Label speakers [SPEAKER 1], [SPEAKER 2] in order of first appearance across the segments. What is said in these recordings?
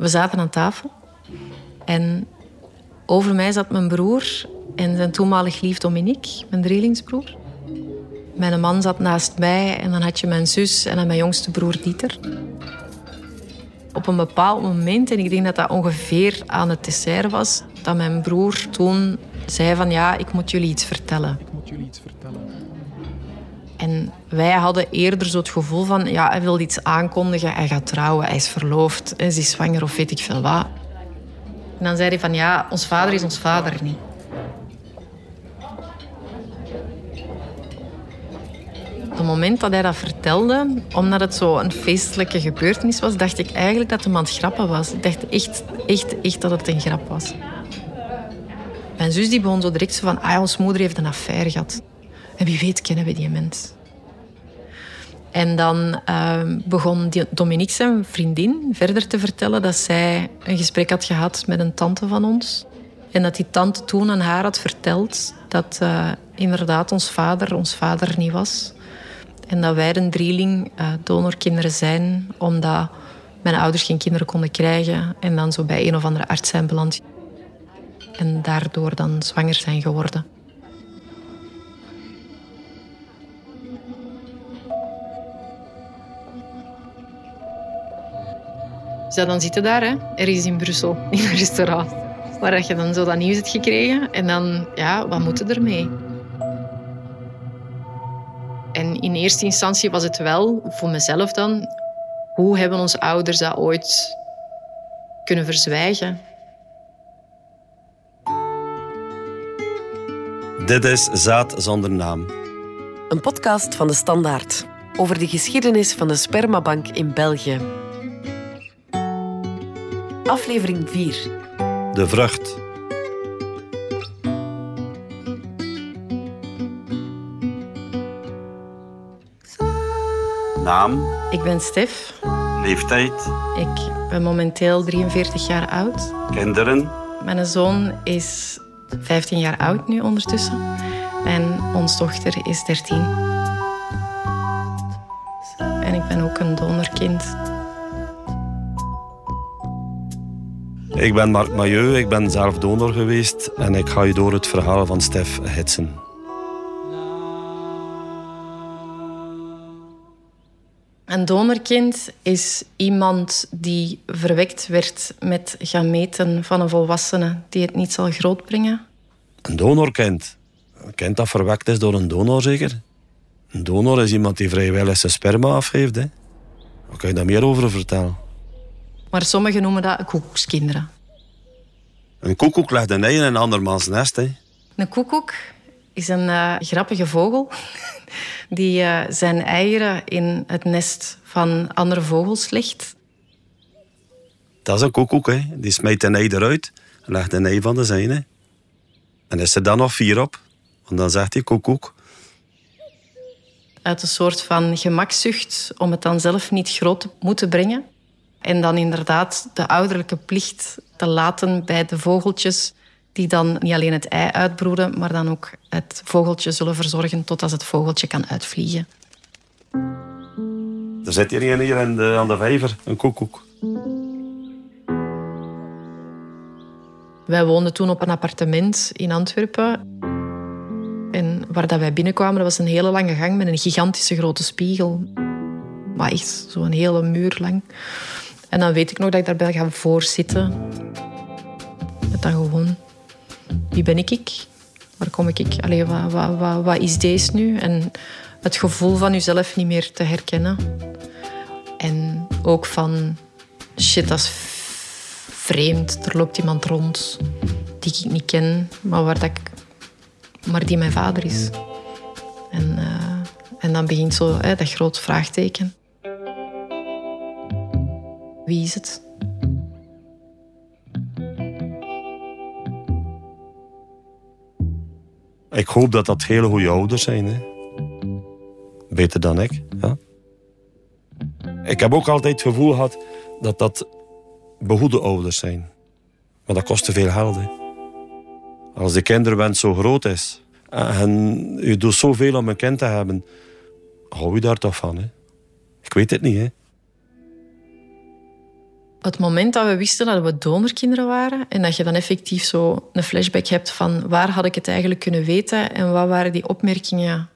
[SPEAKER 1] We zaten aan tafel en over mij zat mijn broer en zijn toenmalig lief Dominique, mijn drielingsbroer. Mijn man zat naast mij en dan had je mijn zus en mijn jongste broer Dieter. Op een bepaald moment, en ik denk dat dat ongeveer aan het dessert was, dat mijn broer toen zei van ja, ik moet jullie iets vertellen. Ik moet jullie iets vertellen. En wij hadden eerder zo het gevoel van ja, hij wil iets aankondigen, hij gaat trouwen, hij is verloofd, hij is zwanger of weet ik veel wat. En dan zei hij van ja, ons vader is ons vader niet. Op het moment dat hij dat vertelde, omdat het zo een feestelijke gebeurtenis was, dacht ik eigenlijk dat de man grappen was. Ik dacht echt, echt, echt dat het een grap was. Mijn zus die begon zo direct zo van, ah, ons moeder heeft een affaire gehad. En wie weet kennen we die mens. En dan uh, begon Dominique, zijn vriendin, verder te vertellen dat zij een gesprek had gehad met een tante van ons. En dat die tante toen aan haar had verteld dat uh, inderdaad ons vader ons vader niet was. En dat wij een drieling uh, donorkinderen zijn, omdat mijn ouders geen kinderen konden krijgen en dan zo bij een of andere arts zijn beland. En daardoor dan zwanger zijn geworden. Dus dan zitten daar, hè, ergens in Brussel, in een restaurant. Waar je dan zo dat nieuws hebt gekregen. En dan, ja, wat moet je ermee? En in eerste instantie was het wel, voor mezelf dan... Hoe hebben onze ouders dat ooit kunnen verzwijgen?
[SPEAKER 2] Dit is Zaad zonder naam.
[SPEAKER 3] Een podcast van de Standaard over de geschiedenis van de spermabank in België. Aflevering 4.
[SPEAKER 2] De vrucht. Naam.
[SPEAKER 1] Ik ben Stef.
[SPEAKER 2] Leeftijd.
[SPEAKER 1] Ik ben momenteel 43 jaar oud.
[SPEAKER 2] Kinderen.
[SPEAKER 1] Mijn zoon is 15 jaar oud nu ondertussen. En ons dochter is 13. En ik ben ook een donorkind.
[SPEAKER 2] Ik ben Marc Mailleu, ik ben zelf donor geweest en ik ga je door het verhaal van Stef hitsen.
[SPEAKER 1] Een donorkind is iemand die verwekt werd met gameten van een volwassene die het niet zal grootbrengen.
[SPEAKER 2] Een donorkind? Een kind dat verwekt is door een donor zeker? Een donor is iemand die vrijwillig zijn sperma afgeeft. Hè? Wat kan je daar meer over vertellen?
[SPEAKER 1] Maar sommigen noemen dat koekoekskinderen.
[SPEAKER 2] Een koekoek legt een ei in een andermans nest. Hè?
[SPEAKER 1] Een koekoek is een uh, grappige vogel die uh, zijn eieren in het nest van andere vogels legt.
[SPEAKER 2] Dat is een koekoek. Hè? Die smijt een ei eruit en legt een ei van de zijne. En is er dan nog vier op, want dan zegt hij koekoek.
[SPEAKER 1] Uit een soort van gemakzucht om het dan zelf niet groot te moeten brengen. En dan inderdaad de ouderlijke plicht te laten bij de vogeltjes die dan niet alleen het ei uitbroeden, maar dan ook het vogeltje zullen verzorgen totdat het vogeltje kan uitvliegen.
[SPEAKER 2] Er zit hier een hier aan de, aan de vijver, een koekoek.
[SPEAKER 1] Wij woonden toen op een appartement in Antwerpen. En waar dat wij binnenkwamen, dat was een hele lange gang met een gigantische grote spiegel. Maar echt zo'n hele muur lang. En dan weet ik nog dat ik daarbij ga voorzitten. Met dan gewoon, wie ben ik? Waar kom ik? Allee, wat, wat, wat, wat is deze nu? En het gevoel van jezelf niet meer te herkennen. En ook van, shit, dat is vreemd. Er loopt iemand rond die ik niet ken, maar, waar dat ik, maar die mijn vader is. En, uh, en dan begint zo hè, dat groot vraagteken. Wie is het?
[SPEAKER 2] Ik hoop dat dat hele goede ouders zijn. Hè? Beter dan ik. Ja? Ik heb ook altijd het gevoel gehad dat dat behoede ouders zijn. Maar dat kost te veel geld. Als de kinderwens zo groot is en je doet zoveel om een kind te hebben, hou je daar toch van? Hè? Ik weet het niet. Hè?
[SPEAKER 1] Het moment dat we wisten dat we donorkinderen waren en dat je dan effectief zo een flashback hebt van waar had ik het eigenlijk kunnen weten en wat waren die opmerkingen.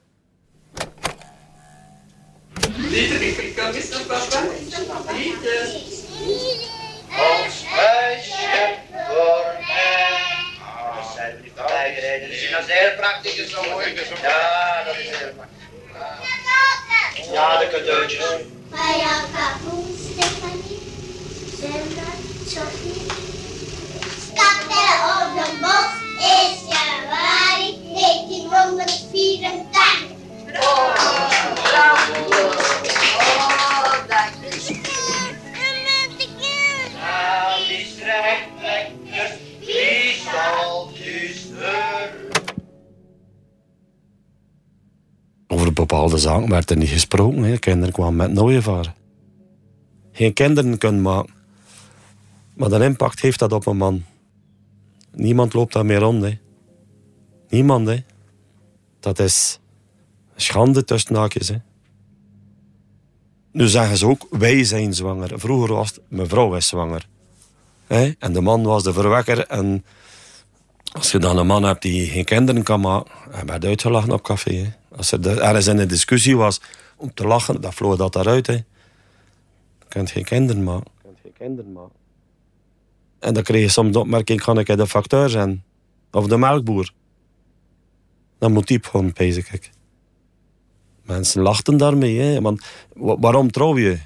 [SPEAKER 4] Ons huisje voor mij. Oh, dat zijn die voorbijgereden. Dus dat is heel praktisch zo mooi. Ja, dat is heel praktisch. Ja, de cadeautjes.
[SPEAKER 5] Maja, Kapoen, op de is januari 1984.
[SPEAKER 4] Nou, die strekt lekker. Die staltjes er.
[SPEAKER 2] Over bepaalde zaken werd er niet gesproken. Hè. Kinderen kwamen met nooievaren. Geen kinderen kunnen maken. Maar de impact heeft dat op een man. Niemand loopt daar meer rond. Hè. Niemand. Hè. Dat is schande tussen haakjes. Nu zeggen ze ook, wij zijn zwanger. Vroeger was het, mevrouw is zwanger. Hè. En de man was de verwekker. En als je dan een man hebt die geen kinderen kan maken, hij werd uitgelachen op café. Als er ergens in een discussie was om te lachen, dan vloog dat daaruit. Hè. Je geen kinderen maken. Je kunt geen kinderen maken. En dan kreeg je soms de opmerking, kan ik de facteur zijn? Of de melkboer? Dat moet diep gewoon, pees ik. Mensen lachten daarmee. Hè. Want wa- waarom trouw je?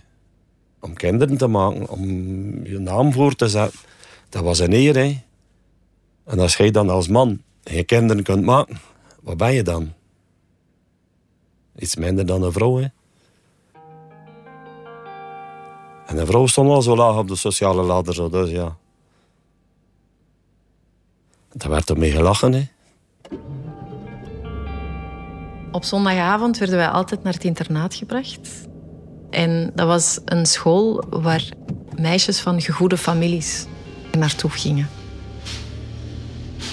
[SPEAKER 2] Om kinderen te maken, om je naam voor te zetten. Dat was een eer. Hè. En als jij dan als man geen kinderen kunt maken, wat ben je dan? Iets minder dan een vrouw, hè? En een vrouw stond al zo laag op de sociale ladder, zo, dus ja. Daar werd er mee gelachen, hè?
[SPEAKER 1] Op zondagavond werden wij altijd naar het internaat gebracht. En dat was een school waar meisjes van gegoede families naartoe gingen.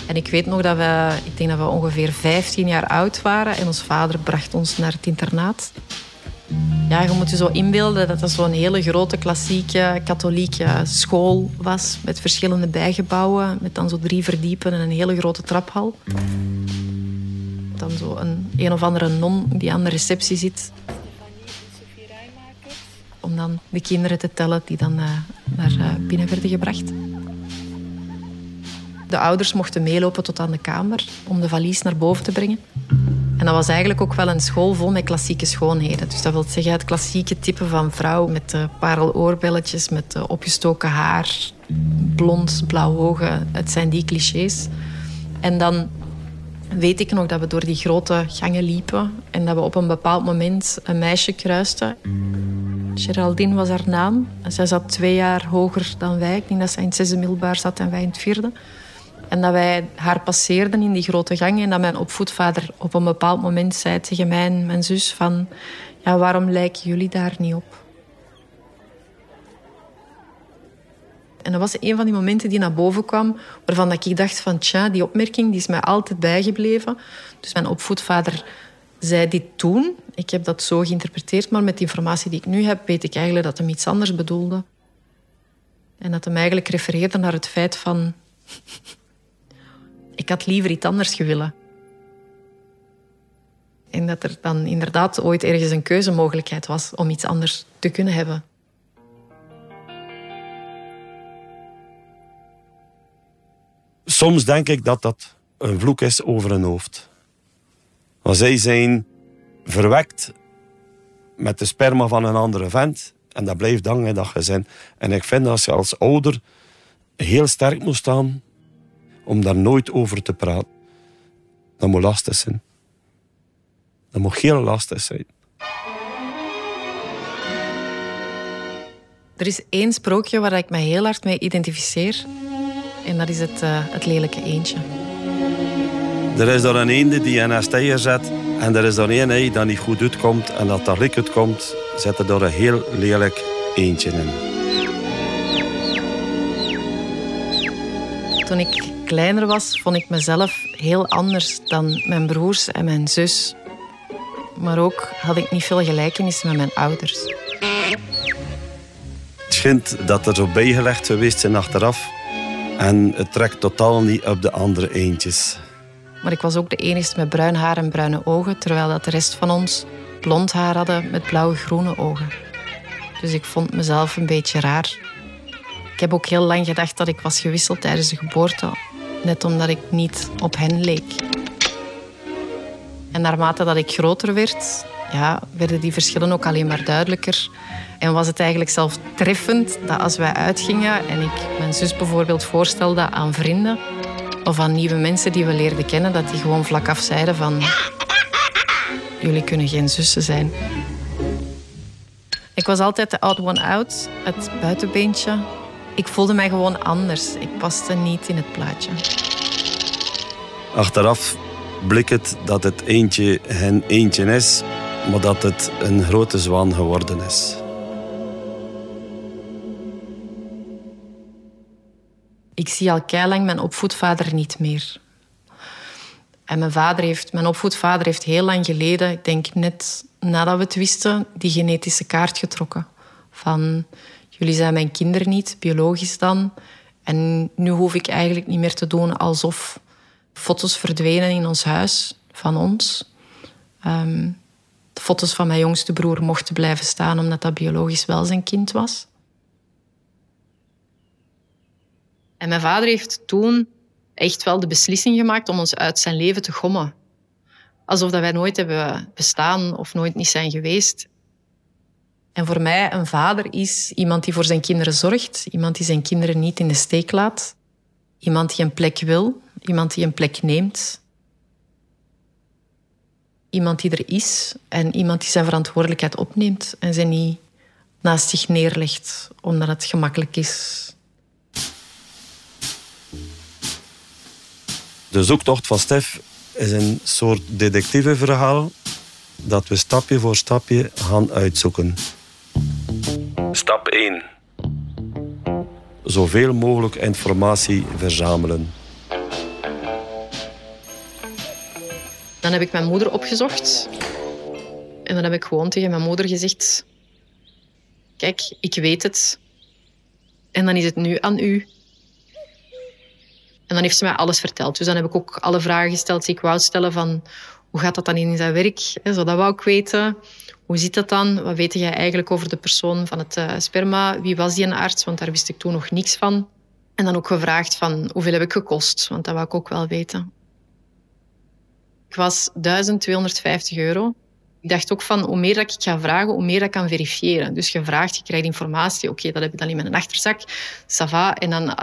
[SPEAKER 1] En ik weet nog dat we, ik denk dat we ongeveer 15 jaar oud waren en ons vader bracht ons naar het internaat. Ja, je moet je zo inbeelden dat dat zo'n hele grote klassieke katholieke school was met verschillende bijgebouwen, met dan zo drie verdiepen en een hele grote traphal. Dan zo een, een of andere non die aan de receptie zit. Om dan de kinderen te tellen die dan eh, naar eh, binnen werden gebracht. De ouders mochten meelopen tot aan de kamer om de valies naar boven te brengen. En dat was eigenlijk ook wel een school vol met klassieke schoonheden. Dus dat wil zeggen het klassieke type van vrouw met uh, pareloorbelletjes, met uh, opgestoken haar, blond, blauw ogen. Het zijn die clichés. En dan weet ik nog dat we door die grote gangen liepen en dat we op een bepaald moment een meisje kruisten. Geraldine was haar naam. Zij zat twee jaar hoger dan wij. Ik denk dat zij in het zesde middelbaar zat en wij in het vierde. En dat wij haar passeerden in die grote gang en dat mijn opvoedvader op een bepaald moment zei tegen mij en mijn zus van ja, waarom lijken jullie daar niet op? En dat was een van die momenten die naar boven kwam, waarvan ik dacht van tja, die opmerking die is mij altijd bijgebleven. Dus mijn opvoedvader zei dit toen. Ik heb dat zo geïnterpreteerd, maar met de informatie die ik nu heb, weet ik eigenlijk dat hij iets anders bedoelde. En dat hem eigenlijk refereerde naar het feit van... ik had liever iets anders gewillen. En dat er dan inderdaad ooit ergens een keuzemogelijkheid was om iets anders te kunnen hebben.
[SPEAKER 2] Soms denk ik dat dat een vloek is over een hoofd. Want zij zijn verwekt met de sperma van een andere vent. En dat blijft dan in dat gezin. En ik vind dat je als ouder heel sterk moet staan om daar nooit over te praten. Dat moet lastig zijn. Dat moet heel lastig zijn.
[SPEAKER 1] Er is één sprookje waar ik me heel hard mee identificeer. En dat is het, uh, het lelijke eendje.
[SPEAKER 2] Er is er een eende die in een steier zet. En er is er één ei dat niet goed uitkomt. En dat dat lik uitkomt, zet er door een heel lelijk eendje in.
[SPEAKER 1] Toen ik kleiner was, vond ik mezelf heel anders dan mijn broers en mijn zus. Maar ook had ik niet veel gelijkenis met mijn ouders.
[SPEAKER 2] Het schijnt dat er zo bijgelegd geweest zijn achteraf. En het trekt totaal niet op de andere eentjes.
[SPEAKER 1] Maar ik was ook de enige met bruin haar en bruine ogen, terwijl dat de rest van ons blond haar hadden met blauwe-groene ogen. Dus ik vond mezelf een beetje raar. Ik heb ook heel lang gedacht dat ik was gewisseld tijdens de geboorte, net omdat ik niet op hen leek. En naarmate dat ik groter werd, ja, werden die verschillen ook alleen maar duidelijker. En was het eigenlijk zelf treffend dat als wij uitgingen en ik mijn zus bijvoorbeeld voorstelde aan vrienden of aan nieuwe mensen die we leerden kennen, dat die gewoon vlak af zeiden van jullie kunnen geen zussen zijn. Ik was altijd de odd one out, het buitenbeentje. Ik voelde mij gewoon anders. Ik paste niet in het plaatje.
[SPEAKER 2] Achteraf blik het dat het eentje hen eentje is, maar dat het een grote zwaan geworden is.
[SPEAKER 1] Ik zie al lang mijn opvoedvader niet meer. En mijn, vader heeft, mijn opvoedvader heeft heel lang geleden, ik denk net nadat we het wisten, die genetische kaart getrokken. Van, jullie zijn mijn kinderen niet, biologisch dan. En nu hoef ik eigenlijk niet meer te doen alsof foto's verdwenen in ons huis van ons. Ehm, de foto's van mijn jongste broer mochten blijven staan omdat dat biologisch wel zijn kind was. En mijn vader heeft toen echt wel de beslissing gemaakt om ons uit zijn leven te gommen. Alsof dat wij nooit hebben bestaan of nooit niet zijn geweest. En voor mij, een vader is iemand die voor zijn kinderen zorgt, iemand die zijn kinderen niet in de steek laat, iemand die een plek wil, iemand die een plek neemt, iemand die er is en iemand die zijn verantwoordelijkheid opneemt en ze niet naast zich neerlegt omdat het gemakkelijk is
[SPEAKER 2] De zoektocht van Stef is een soort detectiveverhaal dat we stapje voor stapje gaan uitzoeken. Stap 1. Zoveel mogelijk informatie verzamelen.
[SPEAKER 1] Dan heb ik mijn moeder opgezocht. En dan heb ik gewoon tegen mijn moeder gezegd: Kijk, ik weet het. En dan is het nu aan u en dan heeft ze mij alles verteld. Dus dan heb ik ook alle vragen gesteld die ik wou stellen van hoe gaat dat dan in zijn werk? Zo, dat wou ik weten. Hoe zit dat dan? Wat weet jij eigenlijk over de persoon van het uh, sperma? Wie was die een arts? Want daar wist ik toen nog niks van. En dan ook gevraagd van hoeveel heb ik gekost? Want dat wou ik ook wel weten. Ik was 1250 euro. Ik dacht ook van hoe meer dat ik ga vragen, hoe meer dat ik kan verifiëren. Dus je vraagt, je krijgt informatie. Oké, dat heb ik dan in mijn achterzak. Sava. En dan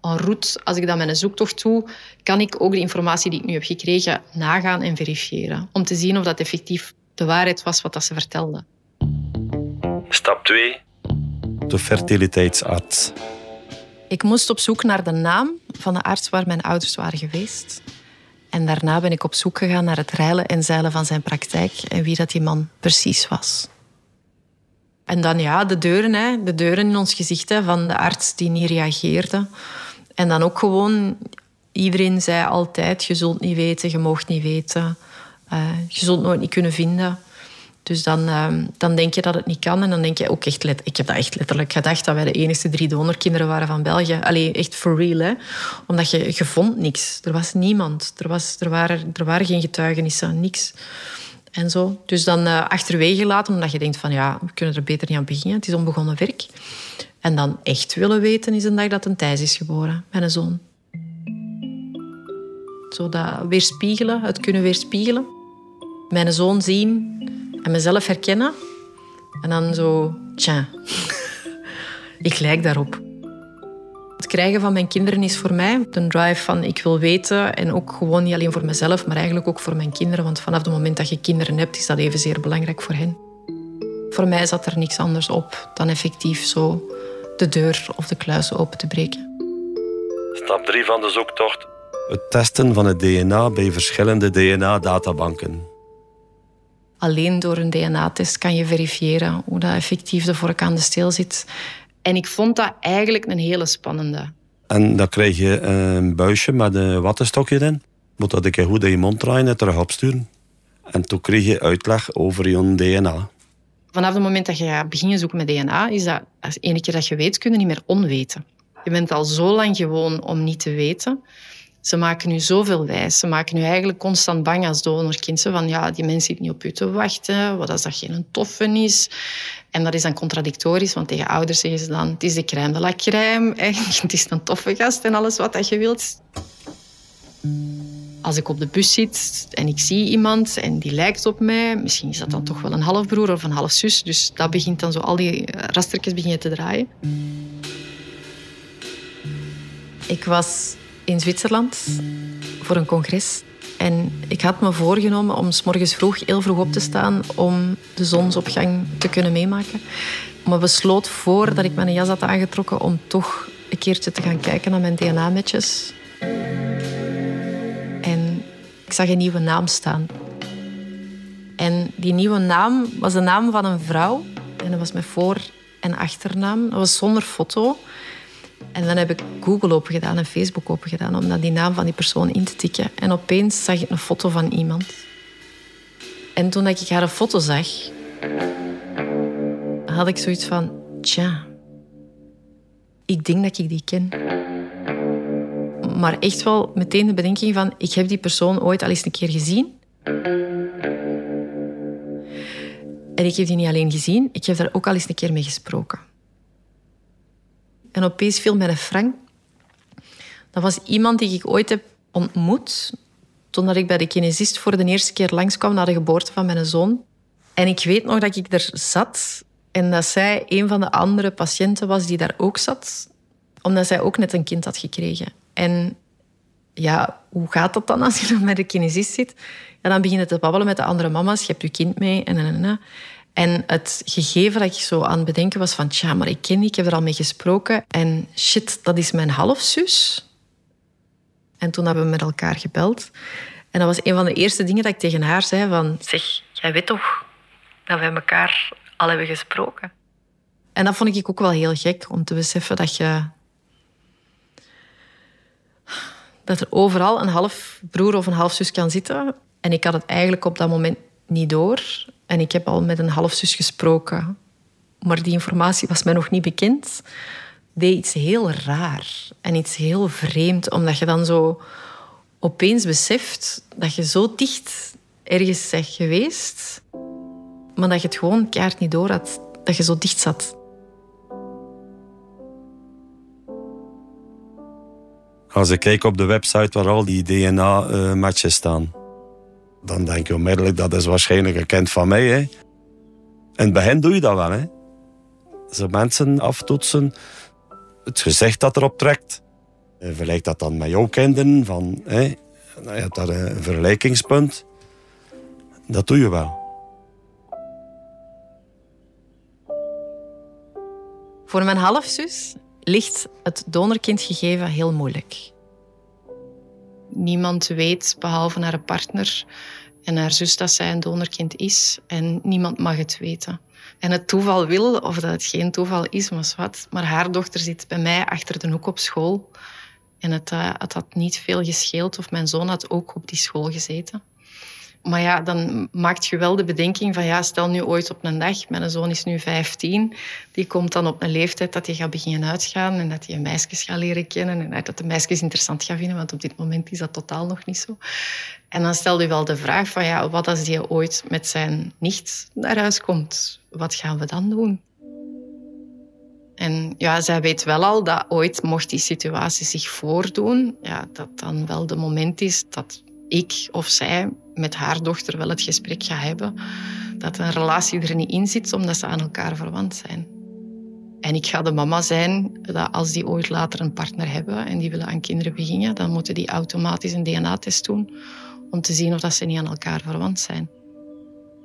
[SPEAKER 1] en route, als ik met een zoektocht doe, kan ik ook de informatie die ik nu heb gekregen nagaan en verifiëren. Om te zien of dat effectief de waarheid was wat dat ze vertelde.
[SPEAKER 2] Stap 2. De fertiliteitsarts.
[SPEAKER 1] Ik moest op zoek naar de naam van de arts waar mijn ouders waren geweest. En daarna ben ik op zoek gegaan naar het reilen en zeilen van zijn praktijk en wie dat die man precies was. En dan ja, de deuren, hè, de deuren in ons gezicht hè, van de arts die niet reageerde. En dan ook gewoon, iedereen zei altijd, je zult niet weten, je moogt niet weten. Uh, je zult nooit niet kunnen vinden. Dus dan, uh, dan denk je dat het niet kan. En dan denk je ook echt... Let ik heb dat echt letterlijk gedacht, dat wij de enige drie donorkinderen waren van België. Allee, echt for real, hè. Omdat je, je vond niks. Er was niemand. Er, was, er, waren, er waren geen getuigenissen, niks. En zo. Dus dan uh, achterwege laten, omdat je denkt van... Ja, we kunnen er beter niet aan beginnen. Het is onbegonnen werk. En dan echt willen weten is een dag dat een Thijs is geboren, mijn zoon. Zo dat weerspiegelen, het kunnen weerspiegelen. Mijn zoon zien en mezelf herkennen. En dan zo, tja, ik lijk daarop. Het krijgen van mijn kinderen is voor mij een drive van ik wil weten. En ook gewoon niet alleen voor mezelf, maar eigenlijk ook voor mijn kinderen. Want vanaf het moment dat je kinderen hebt, is dat evenzeer belangrijk voor hen. Voor mij zat er niks anders op dan effectief zo de deur of de kluis open te breken.
[SPEAKER 2] Stap 3 van de zoektocht. Het testen van het DNA bij verschillende DNA-databanken.
[SPEAKER 1] Alleen door een DNA-test kan je verifiëren hoe dat effectief de vork aan de steel zit. En ik vond dat eigenlijk een hele spannende.
[SPEAKER 2] En dan krijg je een buisje met een wattenstokje in. Moet dat goed in je mond draaien en terug opsturen. En toen kreeg je uitleg over je DNA.
[SPEAKER 1] Vanaf het moment dat je gaat beginnen zoeken met DNA, is dat als ene keer dat je weet, kun je niet meer onweten. Je bent al zo lang gewoon om niet te weten. Ze maken nu zoveel wijs. Ze maken nu eigenlijk constant bang als donorkind. Van ja, die mens zit niet op je te wachten. Wat als dat geen toffe is? En dat is dan contradictorisch, want tegen ouders zeggen ze dan... Het is de crème de la crème. Het is een toffe gast en alles wat je wilt. Als ik op de bus zit en ik zie iemand en die lijkt op mij, misschien is dat dan toch wel een halfbroer of een halfzus. Dus dat begint dan zo, al die rastertjes beginnen te draaien. Ik was in Zwitserland voor een congres. En ik had me voorgenomen om s morgens vroeg, heel vroeg op te staan om de zonsopgang te kunnen meemaken. Maar besloot voordat ik mijn jas had aangetrokken om toch een keertje te gaan kijken naar mijn DNA-matches. En ik zag een nieuwe naam staan. En die nieuwe naam was de naam van een vrouw. En dat was mijn voor- en achternaam. Dat was zonder foto. En dan heb ik Google opengedaan en Facebook opengedaan om dan die naam van die persoon in te tikken. En opeens zag ik een foto van iemand. En toen ik haar foto zag, had ik zoiets van... Tja, ik denk dat ik die ken. Maar echt wel meteen de bedenking van... Ik heb die persoon ooit al eens een keer gezien. En ik heb die niet alleen gezien, ik heb daar ook al eens een keer mee gesproken. En opeens viel mij een Frank. Dat was iemand die ik ooit heb ontmoet toen ik bij de kinesist voor de eerste keer langskwam na de geboorte van mijn zoon. En ik weet nog dat ik er zat en dat zij een van de andere patiënten was die daar ook zat, omdat zij ook net een kind had gekregen. En ja, hoe gaat dat dan als je dan bij de kinesist zit? Ja, dan begin je te babbelen met de andere mama's. Je hebt je kind mee en en en. En het gegeven dat ik zo aan het bedenken was van... Tja, maar ik ken die, ik heb er al mee gesproken. En shit, dat is mijn halfzus. En toen hebben we met elkaar gebeld. En dat was een van de eerste dingen dat ik tegen haar zei van... Zeg, jij weet toch dat wij elkaar al hebben gesproken? En dat vond ik ook wel heel gek, om te beseffen dat je... Dat er overal een halfbroer of een halfzus kan zitten. En ik had het eigenlijk op dat moment niet door. En ik heb al met een halfzus gesproken, maar die informatie was mij nog niet bekend. Deed iets heel raar en iets heel vreemd, omdat je dan zo opeens beseft dat je zo dicht ergens bent geweest, maar dat je het gewoon kaart niet door had, dat je zo dicht zat.
[SPEAKER 2] Als ik kijk op de website waar al die DNA-matches staan, dan denk je onmiddellijk dat is waarschijnlijk een kind van mij. Hè. In het begin doe je dat wel. Hè. Ze mensen aftoetsen, het gezicht dat erop trekt. Vergelijk dat dan met jouw kinderen. Van, hè, je hebt daar een vergelijkingspunt. Dat doe je wel.
[SPEAKER 1] Voor mijn halfzus ligt het donorkindgegeven heel moeilijk. Niemand weet, behalve haar partner en haar zus, dat zij een donorkind is. En niemand mag het weten. En het toeval wil, of dat het geen toeval is, maar wat. Maar haar dochter zit bij mij achter de hoek op school. En het, uh, het had niet veel gescheeld of mijn zoon had ook op die school gezeten. Maar ja, dan maakt je wel de bedenking van ja, stel nu ooit op een dag, mijn zoon is nu 15, die komt dan op een leeftijd dat hij gaat beginnen uitgaan en dat hij meisjes gaat leren kennen en dat de meisjes interessant gaat vinden, want op dit moment is dat totaal nog niet zo. En dan stel je wel de vraag van ja, wat als die ooit met zijn nicht naar huis komt? Wat gaan we dan doen? En ja, zij weet wel al dat ooit, mocht die situatie zich voordoen, ja, dat dan wel de moment is dat ik of zij met haar dochter wel het gesprek gaat hebben. Dat een relatie er niet in zit, omdat ze aan elkaar verwant zijn. En ik ga de mama zijn dat als die ooit later een partner hebben en die willen aan kinderen beginnen, dan moeten die automatisch een DNA-test doen om te zien of dat ze niet aan elkaar verwant zijn.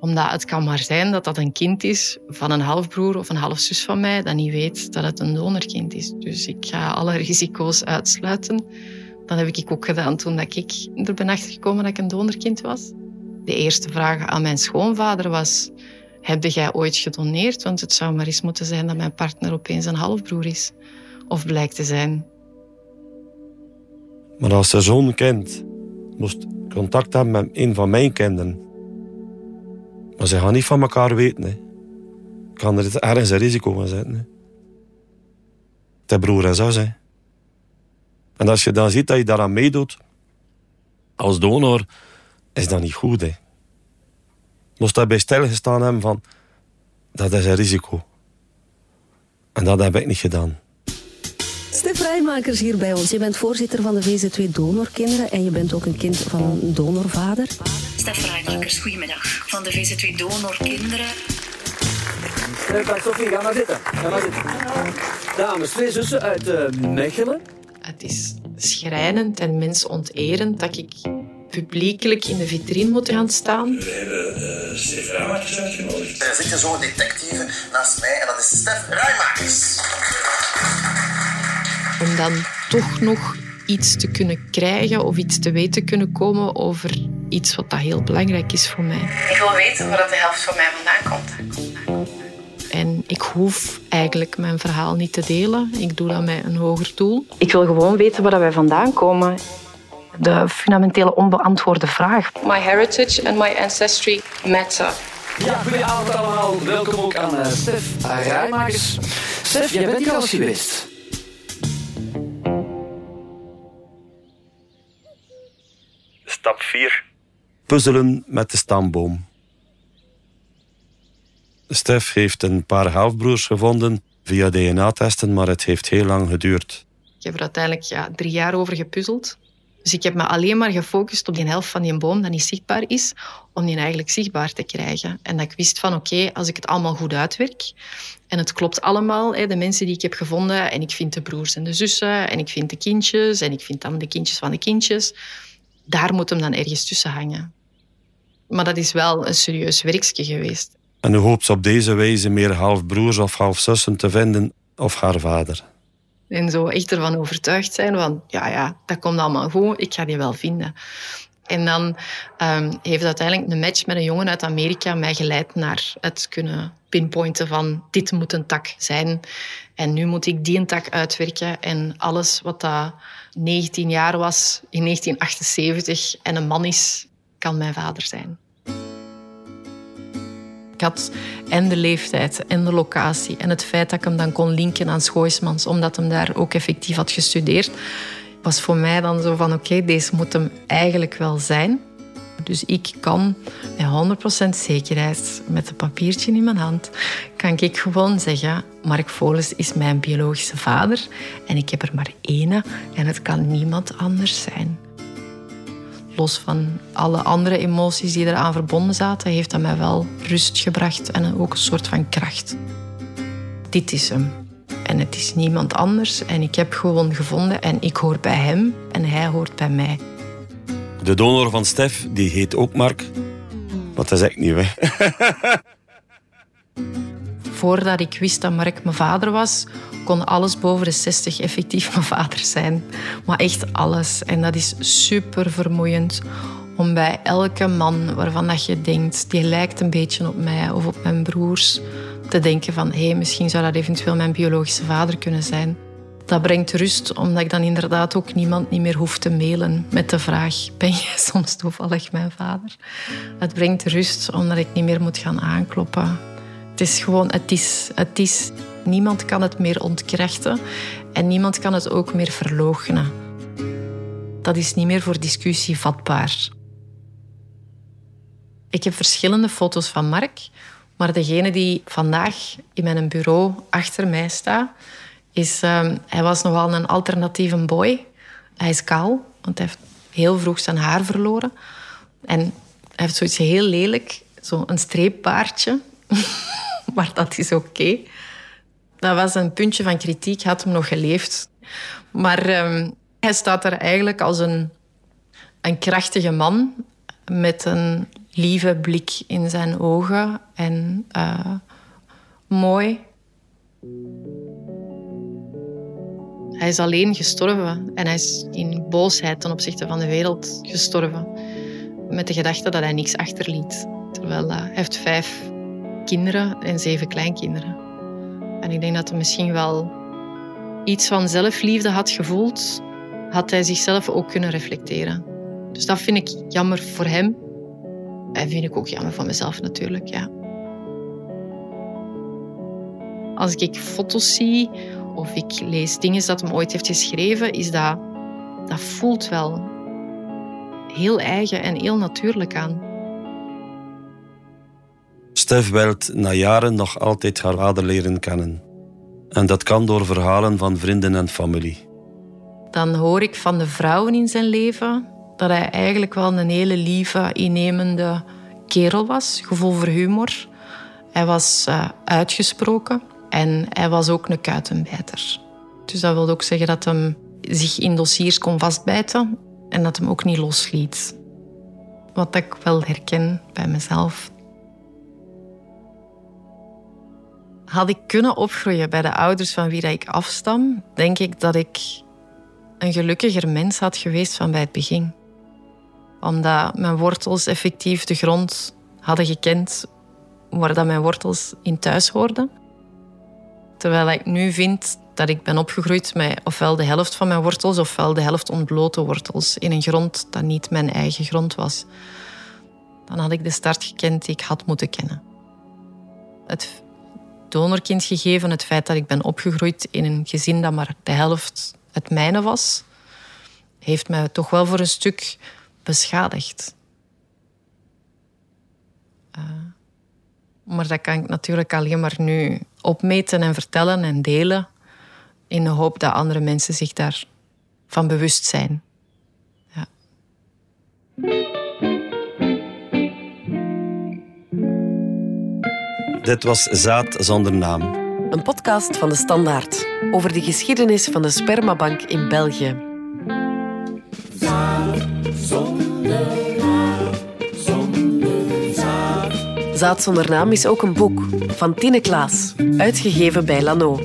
[SPEAKER 1] Omdat het kan maar zijn dat dat een kind is van een halfbroer of een halfzus van mij dat niet weet dat het een donorkind is. Dus ik ga alle risico's uitsluiten. Dat heb ik ook gedaan toen ik er ben achtergekomen dat ik een donorkind was. De eerste vraag aan mijn schoonvader was... Heb jij ooit gedoneerd? Want het zou maar eens moeten zijn dat mijn partner opeens een halfbroer is. Of blijkt te zijn.
[SPEAKER 2] Maar als ze zo'n kind moest contact hebben met een van mijn kinderen... Maar ze gaan niet van elkaar weten. Kan er ergens een risico van zitten. Hè. Broer en zus. Hè. En als je dan ziet dat je daaraan meedoet, als donor, is dat niet goed. Hè. Moest daarbij stilgestaan hebben van, dat is een risico. En dat heb ik niet gedaan.
[SPEAKER 6] Stef Rijmakers hier bij ons. Je bent voorzitter van de VZ2 Donorkinderen en je bent ook een kind van een donorvader.
[SPEAKER 7] Stef Rijmakers, goedemiddag. Van de VZ2 Donorkinderen.
[SPEAKER 8] Dag Sophie, ga maar zitten. Ga maar zitten. Dames, twee zussen uit uh, Mechelen.
[SPEAKER 1] Het is schrijnend en mensonterend dat ik publiekelijk in de vitrine moet gaan staan.
[SPEAKER 9] We hebben uh, Stef Rijmakers uitgenodigd.
[SPEAKER 10] Er zit je zo'n detectieve naast mij en dat is Stef Rijmakers.
[SPEAKER 1] Om dan toch nog iets te kunnen krijgen of iets te weten kunnen komen over iets wat dat heel belangrijk is voor mij.
[SPEAKER 11] Ik wil weten waar de helft van mij vandaan komt.
[SPEAKER 1] Ik hoef eigenlijk mijn verhaal niet te delen. Ik doe dat met een hoger doel. Ik wil gewoon weten waar wij vandaan komen. De fundamentele onbeantwoorde vraag.
[SPEAKER 11] My heritage and my ancestry matter.
[SPEAKER 8] Ja, goedenavond allemaal. Welkom ook aan uh, Stef Rijmakers. Stef, jij bent hier al eens geweest.
[SPEAKER 2] Stap 4. Puzzelen met de stamboom. Stef heeft een paar halfbroers gevonden via DNA-testen, maar het heeft heel lang geduurd.
[SPEAKER 1] Ik heb er uiteindelijk ja, drie jaar over gepuzzeld. Dus ik heb me alleen maar gefocust op die helft van die boom dat niet zichtbaar is, om die eigenlijk zichtbaar te krijgen. En dat ik wist van oké, als ik het allemaal goed uitwerk en het klopt allemaal, de mensen die ik heb gevonden, en ik vind de broers en de zussen, en ik vind de kindjes, en ik vind dan de kindjes van de kindjes, daar moet hem dan ergens tussen hangen. Maar dat is wel een serieus werkje geweest.
[SPEAKER 2] En u hoopt op deze wijze meer halfbroers of halfzussen te vinden of haar vader.
[SPEAKER 1] En zo echt ervan overtuigd zijn van, ja, ja, dat komt allemaal goed, ik ga die wel vinden. En dan um, heeft uiteindelijk een match met een jongen uit Amerika mij geleid naar het kunnen pinpointen van dit moet een tak zijn. En nu moet ik die een tak uitwerken. En alles wat dat 19 jaar was in 1978 en een man is, kan mijn vader zijn. Had en de leeftijd en de locatie en het feit dat ik hem dan kon linken aan Schoismans, omdat hem daar ook effectief had gestudeerd, was voor mij dan zo van oké, deze moet hem eigenlijk wel zijn. Dus ik kan met 100% zekerheid, met een papiertje in mijn hand, kan ik gewoon zeggen, Mark Volens is mijn biologische vader en ik heb er maar één en het kan niemand anders zijn. Los van alle andere emoties die eraan verbonden zaten, heeft dat mij wel rust gebracht en ook een soort van kracht. Dit is hem. En het is niemand anders. En ik heb gewoon gevonden en ik hoor bij hem en hij hoort bij mij.
[SPEAKER 2] De donor van Stef, die heet ook Mark. Wat dat is echt niet, hè.
[SPEAKER 1] Voordat ik wist dat Mark mijn vader was, kon alles boven de 60 effectief mijn vader zijn. Maar echt alles. En dat is super vermoeiend om bij elke man waarvan dat je denkt, die lijkt een beetje op mij of op mijn broers, te denken van hé, hey, misschien zou dat eventueel mijn biologische vader kunnen zijn. Dat brengt rust, omdat ik dan inderdaad ook niemand niet meer hoef te mailen met de vraag: ben jij soms toevallig mijn vader? Het brengt rust, omdat ik niet meer moet gaan aankloppen. Het is gewoon, het is, het is. Niemand kan het meer ontkrachten en niemand kan het ook meer verloochenen. Dat is niet meer voor discussie vatbaar. Ik heb verschillende foto's van Mark, maar degene die vandaag in mijn bureau achter mij staat, is... Uh, hij was nogal een alternatieve boy. Hij is kaal, want hij heeft heel vroeg zijn haar verloren. En hij heeft zoiets heel lelijk, zo'n streepbaardje. maar dat is oké. Dat was een puntje van kritiek, had hem nog geleefd. Maar um, hij staat er eigenlijk als een, een krachtige man met een lieve blik in zijn ogen en uh, mooi. Hij is alleen gestorven en hij is in boosheid ten opzichte van de wereld gestorven. Met de gedachte dat hij niks achterliet. Terwijl uh, hij heeft vijf kinderen en zeven kleinkinderen. En ik denk dat hij misschien wel iets van zelfliefde had gevoeld, had hij zichzelf ook kunnen reflecteren. Dus dat vind ik jammer voor hem. En vind ik ook jammer voor mezelf natuurlijk, ja. Als ik foto's zie of ik lees dingen dat hem ooit heeft geschreven, is dat, dat voelt wel heel eigen en heel natuurlijk aan.
[SPEAKER 2] Stef wilt na jaren nog altijd haar vader leren kennen. En dat kan door verhalen van vrienden en familie.
[SPEAKER 1] Dan hoor ik van de vrouwen in zijn leven dat hij eigenlijk wel een hele lieve, innemende kerel was. Gevoel voor humor. Hij was uh, uitgesproken en hij was ook een kuitenbijter. Dus dat wil ook zeggen dat hij zich in dossiers kon vastbijten en dat hem ook niet losliet. Wat ik wel herken bij mezelf. Had ik kunnen opgroeien bij de ouders van wie ik afstam, denk ik dat ik een gelukkiger mens had geweest van bij het begin. Omdat mijn wortels effectief de grond hadden gekend waar dat mijn wortels in thuis hoorden. Terwijl ik nu vind dat ik ben opgegroeid met ofwel de helft van mijn wortels ofwel de helft ontblote wortels in een grond dat niet mijn eigen grond was. Dan had ik de start gekend die ik had moeten kennen. Het donorkind gegeven, het feit dat ik ben opgegroeid in een gezin dat maar de helft het mijne was, heeft mij toch wel voor een stuk beschadigd. Uh, maar dat kan ik natuurlijk alleen maar nu opmeten en vertellen en delen. In de hoop dat andere mensen zich daarvan bewust zijn. Ja.
[SPEAKER 2] Dit was Zaad zonder naam.
[SPEAKER 3] Een podcast van de Standaard over de geschiedenis van de spermabank in België. Zaad zonder naam, zonder zaad. Zaad zonder naam is ook een boek van Tine Klaas, uitgegeven bij Lano.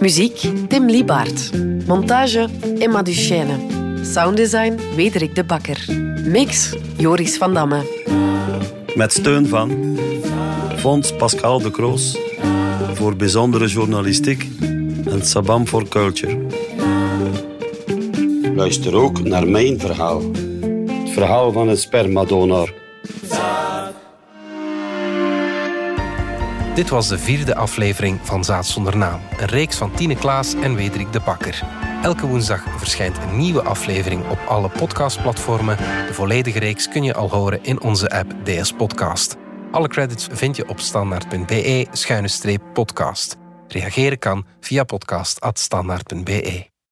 [SPEAKER 3] Muziek Tim Liebaert. Montage Emma Duchesne. Sounddesign Wederik de Bakker. Mix Joris van Damme.
[SPEAKER 2] Met steun van Fonds Pascal de Kroos voor bijzondere journalistiek en Sabam for Culture. Luister ook naar mijn verhaal. Het verhaal van een spermadonor.
[SPEAKER 12] Dit was de vierde aflevering van Zaad zonder naam. Een reeks van Tine Klaas en Wederik de Bakker. Elke woensdag verschijnt een nieuwe aflevering op alle podcastplatformen. De volledige reeks kun je al horen in onze app DS Podcast. Alle credits vind je op standaard.be-podcast. Reageren kan via podcast.standaard.be.